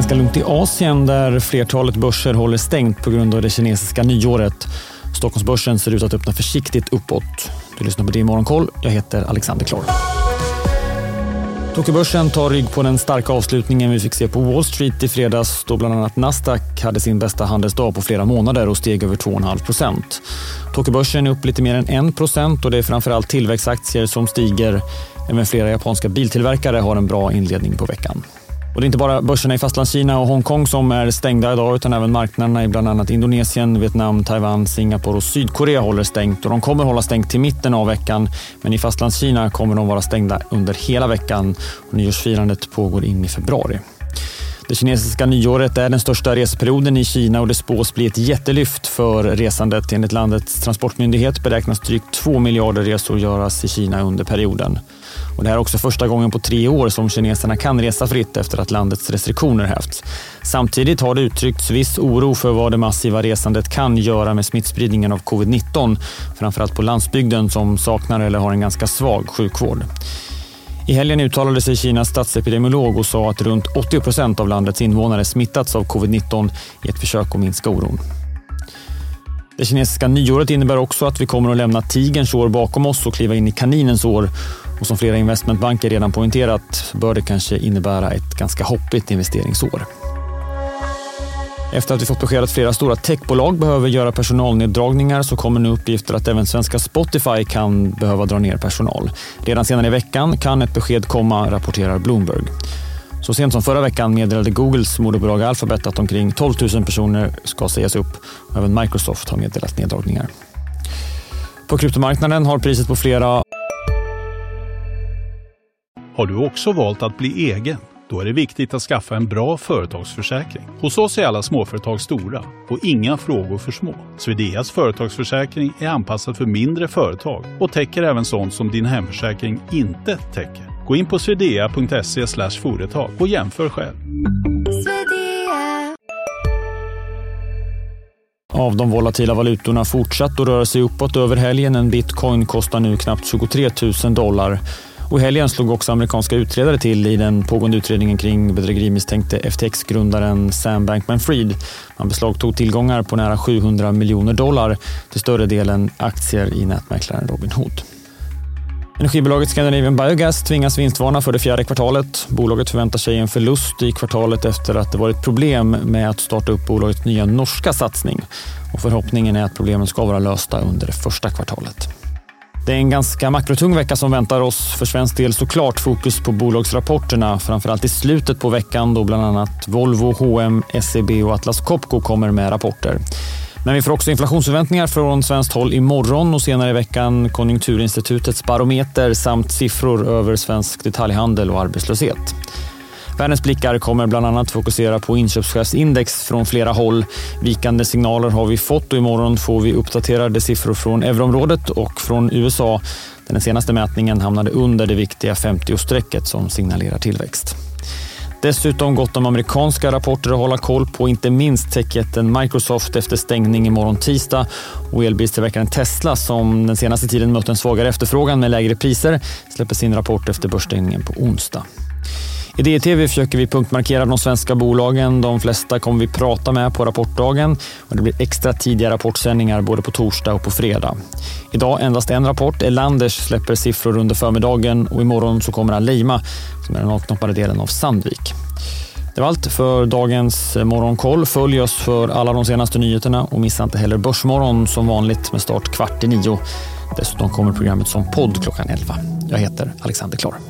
ganska lugnt i Asien där flertalet börser håller stängt på grund av det kinesiska nyåret. Stockholmsbörsen ser ut att öppna försiktigt uppåt. Du lyssnar på det i Morgonkoll. Jag heter Alexander Klar. Tokyobörsen tar rygg på den starka avslutningen vi fick se på Wall Street i fredags då bland annat Nasdaq hade sin bästa handelsdag på flera månader och steg över 2,5 procent. Tokyobörsen är upp lite mer än 1 procent och det är framförallt tillväxtaktier som stiger. Även flera japanska biltillverkare har en bra inledning på veckan. Och det är inte bara börserna i Fastlandskina och Hongkong som är stängda idag utan även marknaderna i bland annat Indonesien, Vietnam, Taiwan, Singapore och Sydkorea håller stängt. Och de kommer hålla stängt till mitten av veckan men i Fastlandskina kommer de vara stängda under hela veckan. Och nyårsfirandet pågår in i februari. Det kinesiska nyåret är den största reseperioden i Kina och det spås bli ett jättelyft för resandet. Enligt landets transportmyndighet beräknas drygt 2 miljarder resor göras i Kina under perioden. Och det här är också första gången på tre år som kineserna kan resa fritt efter att landets restriktioner hävts. Samtidigt har det uttryckts viss oro för vad det massiva resandet kan göra med smittspridningen av covid-19, framförallt på landsbygden som saknar eller har en ganska svag sjukvård. I helgen uttalade sig Kinas statsepidemiolog och sa att runt 80 procent av landets invånare smittats av covid-19 i ett försök att minska oron. Det kinesiska nyåret innebär också att vi kommer att lämna tigerns år bakom oss och kliva in i kaninens år. Och som flera investmentbanker redan poängterat bör det kanske innebära ett ganska hoppigt investeringsår. Efter att vi fått besked att flera stora techbolag behöver göra personalneddragningar så kommer nu uppgifter att även svenska Spotify kan behöva dra ner personal. Redan senare i veckan kan ett besked komma, rapporterar Bloomberg. Så sent som förra veckan meddelade Googles moderbolag Alphabet att omkring 12 000 personer ska sägas upp. Även Microsoft har meddelat neddragningar. På kryptomarknaden har priset på flera... Har du också valt att bli egen? Då är det viktigt att skaffa en bra företagsförsäkring. Hos oss är alla småföretag stora och inga frågor för små. Swedeas företagsförsäkring är anpassad för mindre företag och täcker även sånt som din hemförsäkring inte täcker. Gå in på swedea.se företag och jämför själv. Av de volatila valutorna fortsatt att röra sig uppåt över helgen. En bitcoin kostar nu knappt 23 000 dollar. Och I helgen slog också amerikanska utredare till i den pågående utredningen kring bedrägerimisstänkte FTX-grundaren Sam Bankman-Fried. Man beslagtog tillgångar på nära 700 miljoner dollar, till större delen aktier i nätmäklaren Robinhood. Energibolaget Scandinavian Biogas tvingas vinstvarna för det fjärde kvartalet. Bolaget förväntar sig en förlust i kvartalet efter att det varit problem med att starta upp bolagets nya norska satsning. Och förhoppningen är att problemen ska vara lösta under det första kvartalet. Det är en ganska makrotung vecka som väntar oss. För svensk del såklart fokus på bolagsrapporterna, framförallt i slutet på veckan då bland annat Volvo, H&M, SEB och Atlas Copco kommer med rapporter. Men vi får också inflationsförväntningar från svenskt håll imorgon och senare i veckan Konjunkturinstitutets barometer samt siffror över svensk detaljhandel och arbetslöshet. Världens blickar kommer bland annat fokusera på inköpschefsindex från flera håll. Vikande signaler har vi fått och imorgon får vi uppdaterade siffror från euroområdet och från USA. Den senaste mätningen hamnade under det viktiga 50-strecket som signalerar tillväxt. Dessutom gott om amerikanska rapporter att hålla koll på, inte minst techjätten Microsoft efter stängning imorgon tisdag och elbilstillverkaren Tesla som den senaste tiden mött en svagare efterfrågan med lägre priser släpper sin rapport efter börsstängningen på onsdag. I DTV försöker vi punktmarkera de svenska bolagen. De flesta kommer vi prata med på rapportdagen och det blir extra tidiga rapportsändningar både på torsdag och på fredag. Idag endast en rapport. Elanders släpper siffror under förmiddagen och imorgon så kommer Aleima som är den avknoppade delen av Sandvik. Det var allt för dagens Morgonkoll. Följ oss för alla de senaste nyheterna och missa inte heller Börsmorgon som vanligt med start kvart i nio. Dessutom kommer programmet som podd klockan 11. Jag heter Alexander Klar.